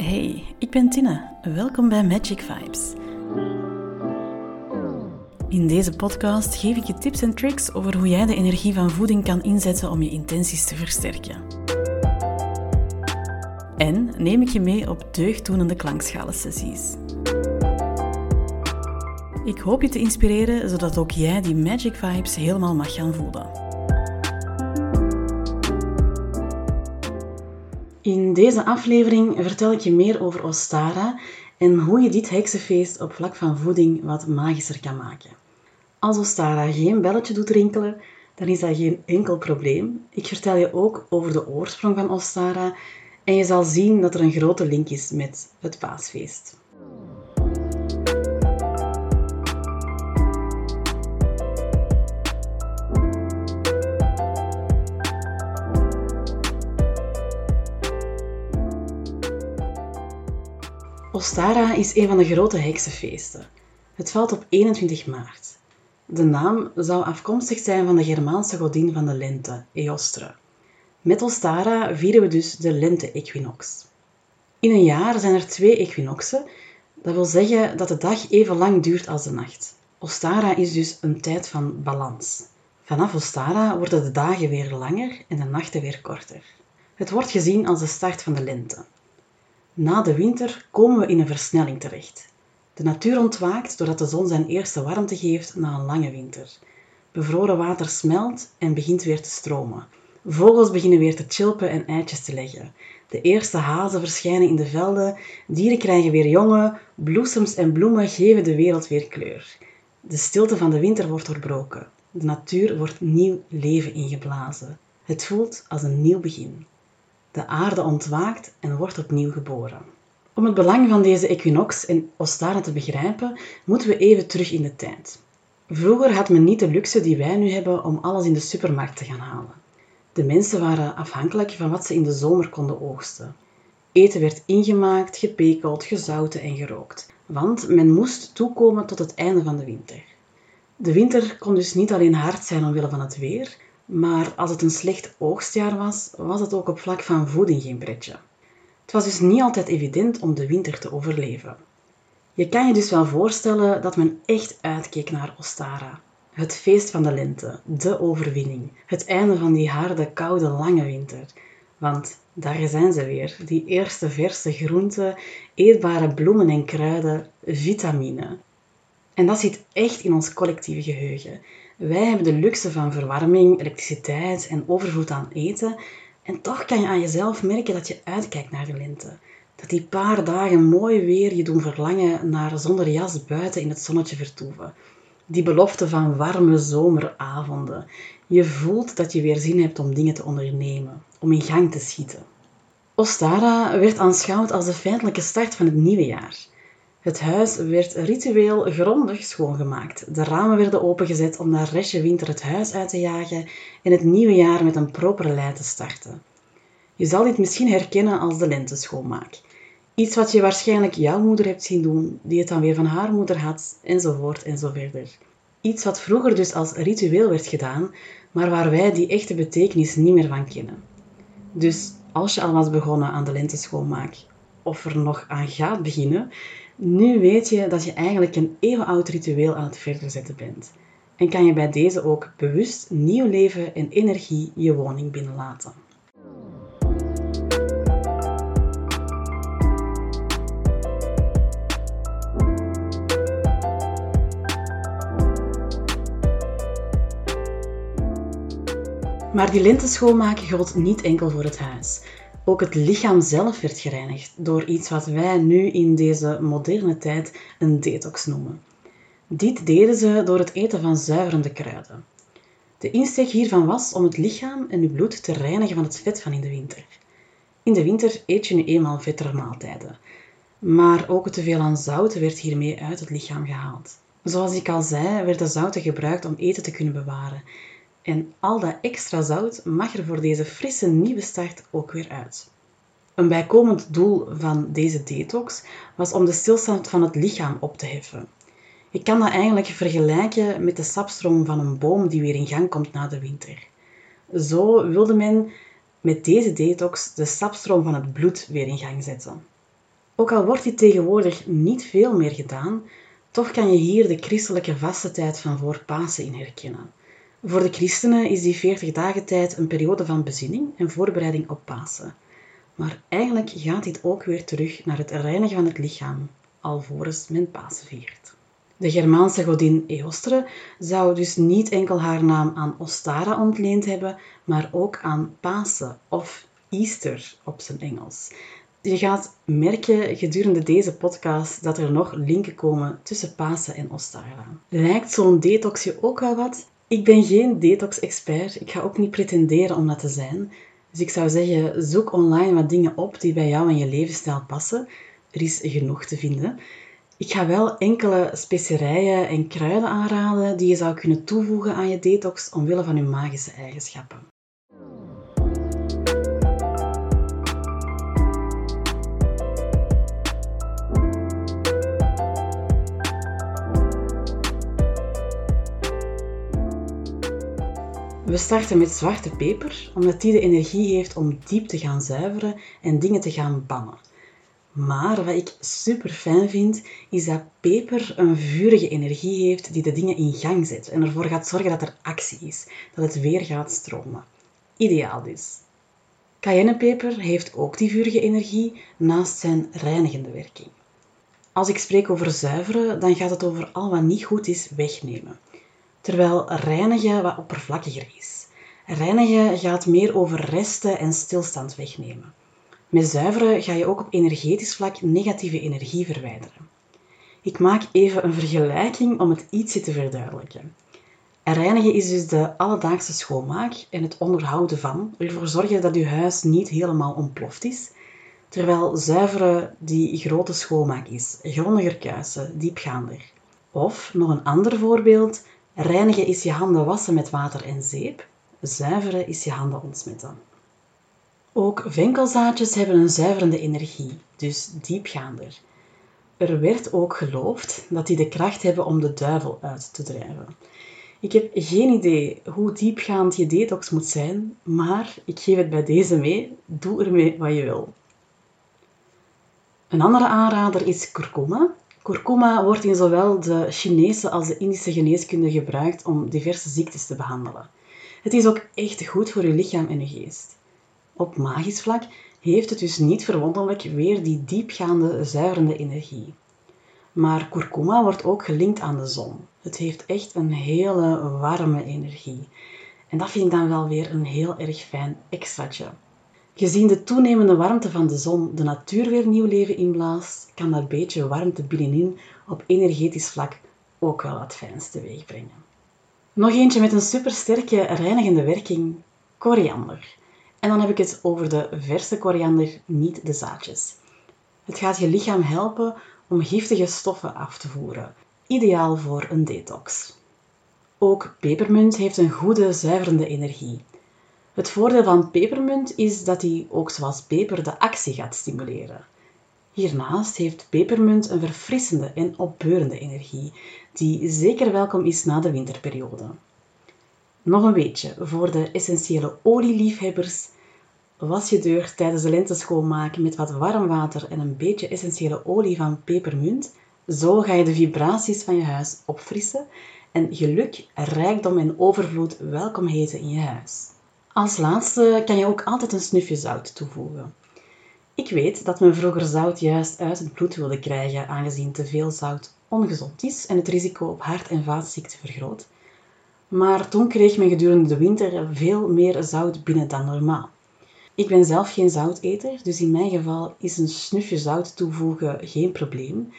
Hey, ik ben Tina. Welkom bij Magic Vibes. In deze podcast geef ik je tips en tricks over hoe jij de energie van voeding kan inzetten om je intenties te versterken. En neem ik je mee op deugddoenende klankschalen-sessies. Ik hoop je te inspireren zodat ook jij die Magic Vibes helemaal mag gaan voelen. Deze aflevering vertel ik je meer over Ostara en hoe je dit heksenfeest op vlak van voeding wat magischer kan maken. Als Ostara geen belletje doet rinkelen, dan is dat geen enkel probleem. Ik vertel je ook over de oorsprong van Ostara en je zal zien dat er een grote link is met het paasfeest. Ostara is een van de grote heksenfeesten. Het valt op 21 maart. De naam zou afkomstig zijn van de Germaanse godin van de lente, Eostre. Met Ostara vieren we dus de lente-equinox. In een jaar zijn er twee equinoxen, dat wil zeggen dat de dag even lang duurt als de nacht. Ostara is dus een tijd van balans. Vanaf Ostara worden de dagen weer langer en de nachten weer korter. Het wordt gezien als de start van de lente. Na de winter komen we in een versnelling terecht. De natuur ontwaakt doordat de zon zijn eerste warmte geeft na een lange winter. Bevroren water smelt en begint weer te stromen. Vogels beginnen weer te chilpen en eitjes te leggen. De eerste hazen verschijnen in de velden, dieren krijgen weer jongen, bloesems en bloemen geven de wereld weer kleur. De stilte van de winter wordt doorbroken. De natuur wordt nieuw leven ingeblazen. Het voelt als een nieuw begin. De aarde ontwaakt en wordt opnieuw geboren. Om het belang van deze equinox en Ostara te begrijpen, moeten we even terug in de tijd. Vroeger had men niet de luxe die wij nu hebben om alles in de supermarkt te gaan halen. De mensen waren afhankelijk van wat ze in de zomer konden oogsten. Eten werd ingemaakt, gepekeld, gezouten en gerookt, want men moest toekomen tot het einde van de winter. De winter kon dus niet alleen hard zijn omwille van het weer, maar als het een slecht oogstjaar was, was het ook op vlak van voeding geen pretje. Het was dus niet altijd evident om de winter te overleven. Je kan je dus wel voorstellen dat men echt uitkeek naar Ostara. Het feest van de lente, de overwinning, het einde van die harde, koude, lange winter. Want daar zijn ze weer, die eerste verse groenten, eetbare bloemen en kruiden, vitamine. En dat zit echt in ons collectieve geheugen. Wij hebben de luxe van verwarming, elektriciteit en overvloed aan eten. En toch kan je aan jezelf merken dat je uitkijkt naar de lente. Dat die paar dagen mooi weer je doen verlangen naar zonder jas buiten in het zonnetje vertoeven. Die belofte van warme zomeravonden. Je voelt dat je weer zin hebt om dingen te ondernemen, om in gang te schieten. Ostara werd aanschouwd als de feitelijke start van het nieuwe jaar. Het huis werd ritueel grondig schoongemaakt. De ramen werden opengezet om na restje winter het huis uit te jagen en het nieuwe jaar met een proper lei te starten. Je zal dit misschien herkennen als de lenteschoonmaak. Iets wat je waarschijnlijk jouw moeder hebt zien doen, die het dan weer van haar moeder had, enzovoort en zo verder. Iets wat vroeger dus als ritueel werd gedaan, maar waar wij die echte betekenis niet meer van kennen. Dus als je al was begonnen aan de lenteschoonmaak, of er nog aan gaat beginnen, nu weet je dat je eigenlijk een eeuwenoud ritueel aan het verder zetten bent. En kan je bij deze ook bewust nieuw leven en energie je woning binnenlaten. Maar die lente schoonmaken gold niet enkel voor het huis. Ook het lichaam zelf werd gereinigd door iets wat wij nu in deze moderne tijd een detox noemen. Dit deden ze door het eten van zuiverende kruiden. De insteek hiervan was om het lichaam en uw bloed te reinigen van het vet van in de winter. In de winter eet je nu eenmaal vettere maaltijden. Maar ook te veel aan zout werd hiermee uit het lichaam gehaald. Zoals ik al zei, werden zouten gebruikt om eten te kunnen bewaren en al dat extra zout mag er voor deze frisse nieuwe start ook weer uit. Een bijkomend doel van deze detox was om de stilstand van het lichaam op te heffen. Je kan dat eigenlijk vergelijken met de sapstroom van een boom die weer in gang komt na de winter. Zo wilde men met deze detox de sapstroom van het bloed weer in gang zetten. Ook al wordt dit tegenwoordig niet veel meer gedaan, toch kan je hier de christelijke vastentijd van voor Pasen in herkennen. Voor de christenen is die 40 dagen tijd een periode van bezinning en voorbereiding op Pasen. Maar eigenlijk gaat dit ook weer terug naar het reinigen van het lichaam, alvorens men Pasen viert. De Germaanse godin Eostre zou dus niet enkel haar naam aan Ostara ontleend hebben, maar ook aan Pasen of Easter op zijn Engels. Je gaat merken gedurende deze podcast dat er nog linken komen tussen Pasen en Ostara. Lijkt zo'n detox je ook wel wat? Ik ben geen detox-expert. Ik ga ook niet pretenderen om dat te zijn. Dus ik zou zeggen, zoek online wat dingen op die bij jou en je levensstijl passen. Er is genoeg te vinden. Ik ga wel enkele specerijen en kruiden aanraden die je zou kunnen toevoegen aan je detox omwille van hun magische eigenschappen. We starten met zwarte peper, omdat die de energie heeft om diep te gaan zuiveren en dingen te gaan bannen. Maar wat ik super fijn vind, is dat peper een vurige energie heeft die de dingen in gang zet en ervoor gaat zorgen dat er actie is, dat het weer gaat stromen. Ideaal dus. Cayennepeper heeft ook die vurige energie naast zijn reinigende werking. Als ik spreek over zuiveren, dan gaat het over al wat niet goed is wegnemen terwijl reinigen wat oppervlakkiger is. Reinigen gaat meer over resten en stilstand wegnemen. Met zuiveren ga je ook op energetisch vlak negatieve energie verwijderen. Ik maak even een vergelijking om het ietsje te verduidelijken. Reinigen is dus de alledaagse schoonmaak en het onderhouden van, ervoor zorgen dat je huis niet helemaal ontploft is, terwijl zuiveren die grote schoonmaak is, grondiger kuisen, diepgaander. Of, nog een ander voorbeeld, Reinigen is je handen wassen met water en zeep. Zuiveren is je handen ontsmetten. Ook venkelzaadjes hebben een zuiverende energie, dus diepgaander. Er werd ook geloofd dat die de kracht hebben om de duivel uit te drijven. Ik heb geen idee hoe diepgaand je detox moet zijn, maar ik geef het bij deze mee. Doe ermee wat je wil. Een andere aanrader is kurkuma. Kurkuma wordt in zowel de Chinese als de Indische geneeskunde gebruikt om diverse ziektes te behandelen. Het is ook echt goed voor je lichaam en je geest. Op magisch vlak heeft het dus niet verwonderlijk weer die diepgaande zuiverende energie. Maar kurkuma wordt ook gelinkt aan de zon. Het heeft echt een hele warme energie. En dat vind ik dan wel weer een heel erg fijn extraatje. Gezien de toenemende warmte van de zon de natuur weer nieuw leven inblaast, kan dat beetje warmte binnenin op energetisch vlak ook wel wat fijns teweeg brengen. Nog eentje met een supersterke reinigende werking, koriander. En dan heb ik het over de verse koriander, niet de zaadjes. Het gaat je lichaam helpen om giftige stoffen af te voeren, ideaal voor een detox. Ook pepermunt heeft een goede zuiverende energie. Het voordeel van pepermunt is dat hij ook zoals peper de actie gaat stimuleren. Hiernaast heeft pepermunt een verfrissende en opbeurende energie, die zeker welkom is na de winterperiode. Nog een beetje voor de essentiële olieliefhebbers. Was je deur tijdens de lente schoonmaken met wat warm water en een beetje essentiële olie van pepermunt. Zo ga je de vibraties van je huis opfrissen en geluk, rijkdom en overvloed welkom heten in je huis. Als laatste kan je ook altijd een snufje zout toevoegen. Ik weet dat men vroeger zout juist uit het bloed wilde krijgen, aangezien te veel zout ongezond is en het risico op hart- en vaatziekten vergroot. Maar toen kreeg men gedurende de winter veel meer zout binnen dan normaal. Ik ben zelf geen zouteter, dus in mijn geval is een snufje zout toevoegen geen probleem.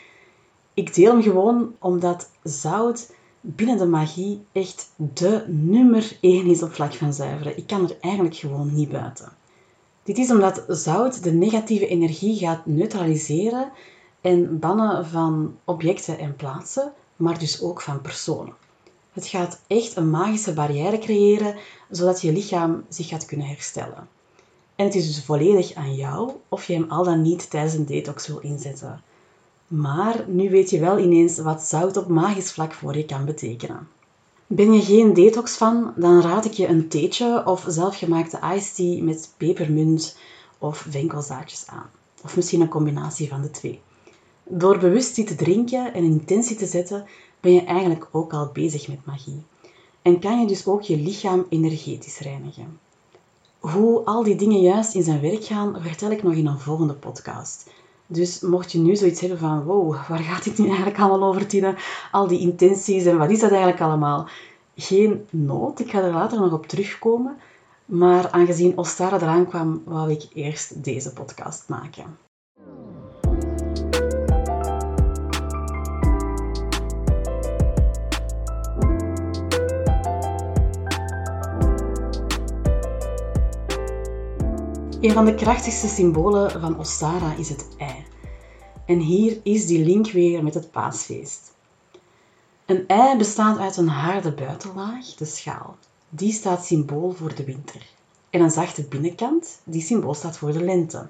Ik deel hem gewoon omdat zout binnen de magie echt de nummer één is op vlak van zuiveren. Ik kan er eigenlijk gewoon niet buiten. Dit is omdat zout de negatieve energie gaat neutraliseren en bannen van objecten en plaatsen, maar dus ook van personen. Het gaat echt een magische barrière creëren, zodat je lichaam zich gaat kunnen herstellen. En het is dus volledig aan jou of je hem al dan niet tijdens een detox wil inzetten. Maar nu weet je wel ineens wat zout op magisch vlak voor je kan betekenen. Ben je geen detox van, dan raad ik je een theetje of zelfgemaakte iced tea met pepermunt of venkelzaadjes aan. Of misschien een combinatie van de twee. Door bewust die te drinken en intentie te zetten, ben je eigenlijk ook al bezig met magie. En kan je dus ook je lichaam energetisch reinigen. Hoe al die dingen juist in zijn werk gaan, vertel ik nog in een volgende podcast. Dus mocht je nu zoiets hebben van, wow, waar gaat dit nu eigenlijk allemaal over, Tine? Al die intenties en wat is dat eigenlijk allemaal? Geen nood, ik ga er later nog op terugkomen. Maar aangezien Ostara eraan kwam, wou ik eerst deze podcast maken. Een van de krachtigste symbolen van Ostara is het ei. En hier is die link weer met het paasfeest. Een ei bestaat uit een harde buitenlaag, de schaal. Die staat symbool voor de winter. En een zachte binnenkant, die symbool staat voor de lente.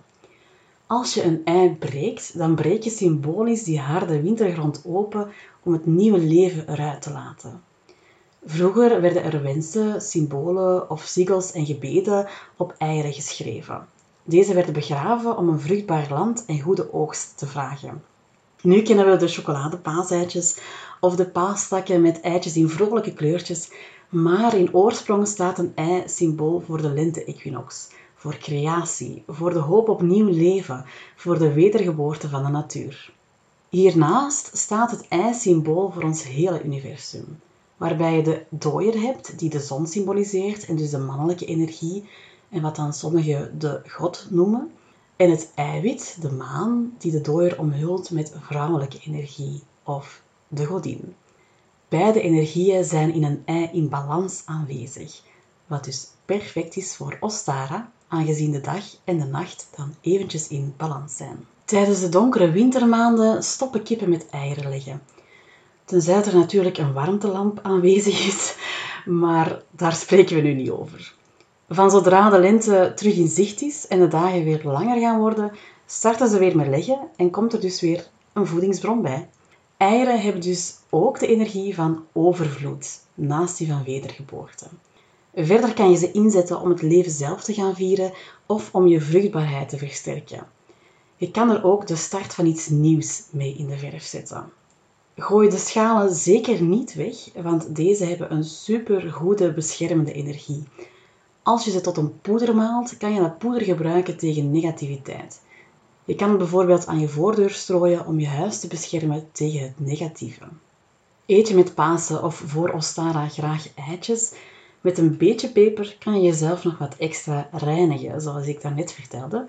Als je een ei breekt, dan breek je symbolisch die harde wintergrond open om het nieuwe leven eruit te laten. Vroeger werden er wensen, symbolen of sigels en gebeden op eieren geschreven. Deze werden begraven om een vruchtbaar land en goede oogst te vragen. Nu kennen we de chocoladepaaseitjes of de paastakken met eitjes in vrolijke kleurtjes, maar in oorsprong staat een ei symbool voor de lente-equinox, voor creatie, voor de hoop op nieuw leven, voor de wedergeboorte van de natuur. Hiernaast staat het ei symbool voor ons hele universum waarbij je de dooier hebt die de zon symboliseert en dus de mannelijke energie en wat dan sommigen de god noemen. En het eiwit, de maan, die de dooier omhult met vrouwelijke energie of de godin. Beide energieën zijn in een ei in balans aanwezig, wat dus perfect is voor Ostara, aangezien de dag en de nacht dan eventjes in balans zijn. Tijdens de donkere wintermaanden stoppen kippen met eieren leggen. Tenzij er natuurlijk een warmtelamp aanwezig is, maar daar spreken we nu niet over. Van zodra de lente terug in zicht is en de dagen weer langer gaan worden, starten ze weer met leggen en komt er dus weer een voedingsbron bij. Eieren hebben dus ook de energie van overvloed, naast die van wedergeboorte. Verder kan je ze inzetten om het leven zelf te gaan vieren of om je vruchtbaarheid te versterken. Je kan er ook de start van iets nieuws mee in de verf zetten. Gooi de schalen zeker niet weg, want deze hebben een super goede beschermende energie. Als je ze tot een poeder maalt, kan je dat poeder gebruiken tegen negativiteit. Je kan het bijvoorbeeld aan je voordeur strooien om je huis te beschermen tegen het negatieve. Eet je met Pasen of voor Ostara graag eitjes? Met een beetje peper kan je jezelf nog wat extra reinigen, zoals ik daarnet vertelde.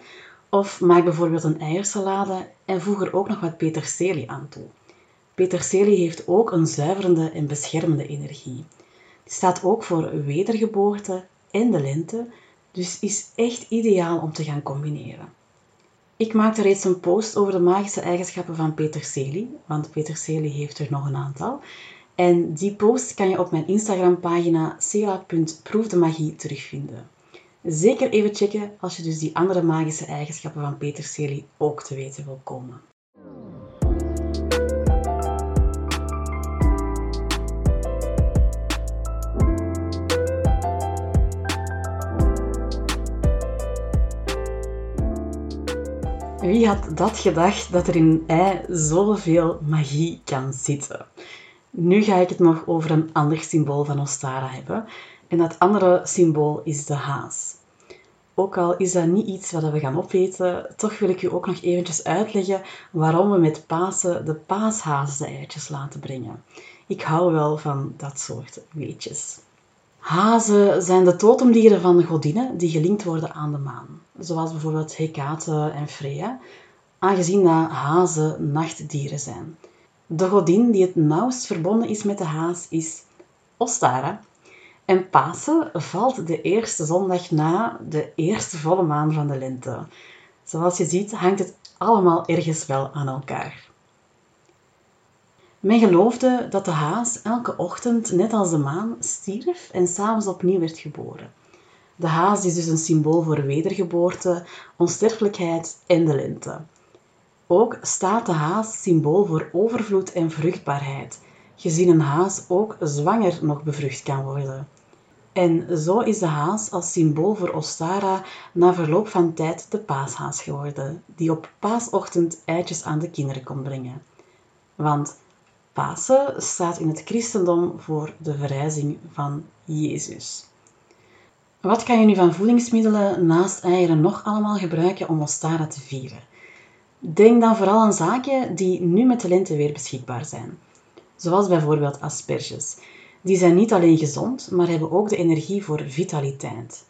Of maak bijvoorbeeld een eiersalade en voeg er ook nog wat peterselie aan toe. Peterselie heeft ook een zuiverende en beschermende energie. Die staat ook voor wedergeboorte en de lente, dus is echt ideaal om te gaan combineren. Ik maakte reeds een post over de magische eigenschappen van peterselie, want peterselie heeft er nog een aantal. En die post kan je op mijn Instagram-pagina cela.proefdemagie terugvinden. Zeker even checken als je dus die andere magische eigenschappen van peterselie ook te weten wil komen. Wie had dat gedacht dat er in ei zoveel magie kan zitten? Nu ga ik het nog over een ander symbool van Ostara hebben. En dat andere symbool is de haas. Ook al is dat niet iets wat we gaan opeten, toch wil ik u ook nog eventjes uitleggen waarom we met Pasen de paashaas de eitjes laten brengen. Ik hou wel van dat soort weetjes. Hazen zijn de totemdieren van godinnen die gelinkt worden aan de maan, zoals bijvoorbeeld Hecate en Freya, aangezien dat hazen nachtdieren zijn. De godin die het nauwst verbonden is met de haas is Ostara. En Pasen valt de eerste zondag na de eerste volle maan van de lente. Zoals je ziet hangt het allemaal ergens wel aan elkaar. Men geloofde dat de haas elke ochtend, net als de maan, stierf en s'avonds opnieuw werd geboren. De haas is dus een symbool voor wedergeboorte, onsterfelijkheid en de lente. Ook staat de haas symbool voor overvloed en vruchtbaarheid, gezien een haas ook zwanger nog bevrucht kan worden. En zo is de haas als symbool voor Ostara na verloop van tijd de paashaas geworden, die op paasochtend eitjes aan de kinderen kon brengen. Want Pasen staat in het christendom voor de verrijzing van Jezus. Wat kan je nu van voedingsmiddelen naast eieren nog allemaal gebruiken om Ostara te vieren? Denk dan vooral aan zaken die nu met de lente weer beschikbaar zijn. Zoals bijvoorbeeld asperges. Die zijn niet alleen gezond, maar hebben ook de energie voor vitaliteit.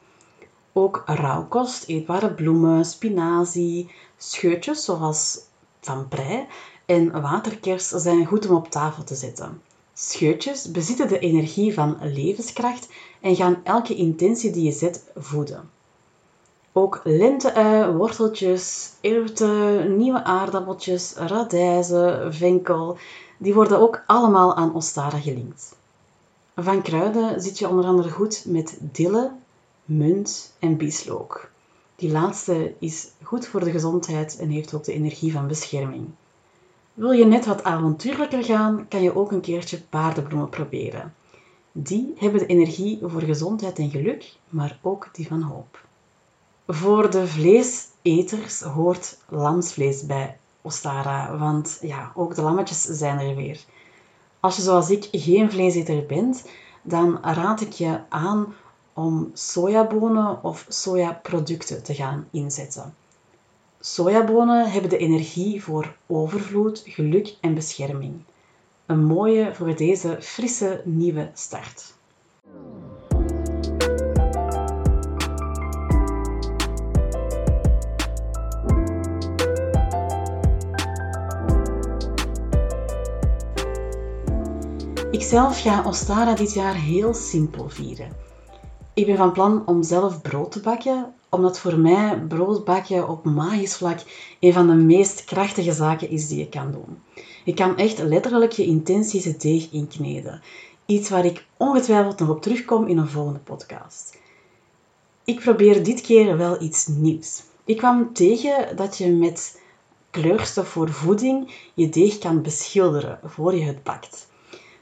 Ook rauwkost, eetbare bloemen, spinazie, scheutjes zoals van prei en waterkers zijn goed om op tafel te zetten. Scheutjes bezitten de energie van levenskracht en gaan elke intentie die je zet voeden. Ook lenteui, worteltjes, erwten, nieuwe aardappeltjes, radijzen, venkel, die worden ook allemaal aan Ostara gelinkt. Van kruiden zit je onder andere goed met dille, munt en bieslook. Die laatste is goed voor de gezondheid en heeft ook de energie van bescherming. Wil je net wat avontuurlijker gaan, kan je ook een keertje paardenbloemen proberen. Die hebben de energie voor gezondheid en geluk, maar ook die van hoop. Voor de vleeseters hoort lamsvlees bij Ostara, want ja, ook de lammetjes zijn er weer. Als je zoals ik geen vleeseter bent, dan raad ik je aan om sojabonen of sojaproducten te gaan inzetten. Sojabonen hebben de energie voor overvloed, geluk en bescherming. Een mooie voor deze frisse nieuwe start. Ikzelf ga Ostara dit jaar heel simpel vieren. Ik ben van plan om zelf brood te bakken, omdat voor mij brood bakken op magisch vlak een van de meest krachtige zaken is die je kan doen. Je kan echt letterlijk je intenties het deeg inkneden. Iets waar ik ongetwijfeld nog op terugkom in een volgende podcast. Ik probeer dit keer wel iets nieuws. Ik kwam tegen dat je met kleurstof voor voeding je deeg kan beschilderen voor je het bakt.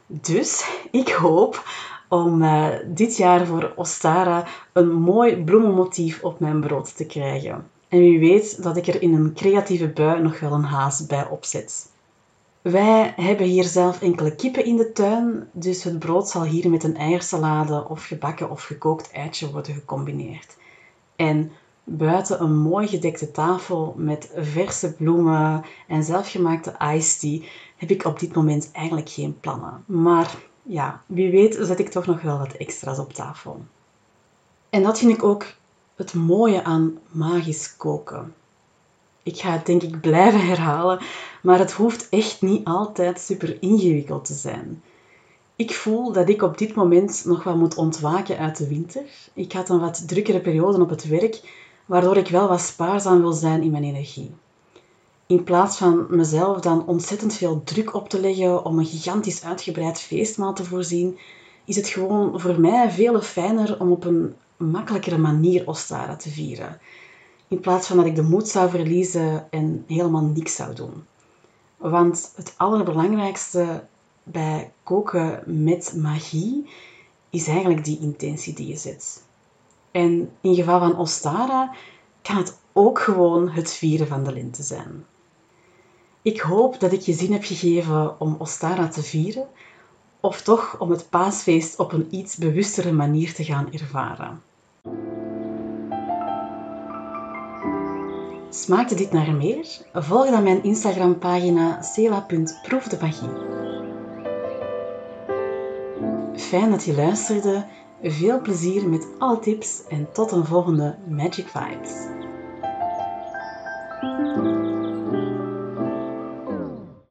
Dus ik hoop om uh, dit jaar voor Ostara een mooi bloemenmotief op mijn brood te krijgen. En wie weet dat ik er in een creatieve bui nog wel een haas bij opzet. Wij hebben hier zelf enkele kippen in de tuin, dus het brood zal hier met een eiersalade of gebakken of gekookt eitje worden gecombineerd. En buiten een mooi gedekte tafel met verse bloemen en zelfgemaakte iced tea heb ik op dit moment eigenlijk geen plannen. Maar ja, wie weet zet ik toch nog wel wat extra's op tafel. En dat vind ik ook het mooie aan magisch koken. Ik ga het denk ik blijven herhalen, maar het hoeft echt niet altijd super ingewikkeld te zijn. Ik voel dat ik op dit moment nog wat moet ontwaken uit de winter. Ik had een wat drukkere periode op het werk, waardoor ik wel wat spaarzaam wil zijn in mijn energie in plaats van mezelf dan ontzettend veel druk op te leggen om een gigantisch uitgebreid feestmaal te voorzien, is het gewoon voor mij veel fijner om op een makkelijkere manier Ostara te vieren. In plaats van dat ik de moed zou verliezen en helemaal niks zou doen. Want het allerbelangrijkste bij koken met magie is eigenlijk die intentie die je zet. En in geval van Ostara kan het ook gewoon het vieren van de lente zijn. Ik hoop dat ik je zin heb gegeven om Ostara te vieren, of toch om het paasfeest op een iets bewustere manier te gaan ervaren. Smaakte dit naar meer? Volg dan mijn Instagram-pagina cela.proefdemagie. Fijn dat je luisterde. Veel plezier met alle tips en tot een volgende Magic Vibes.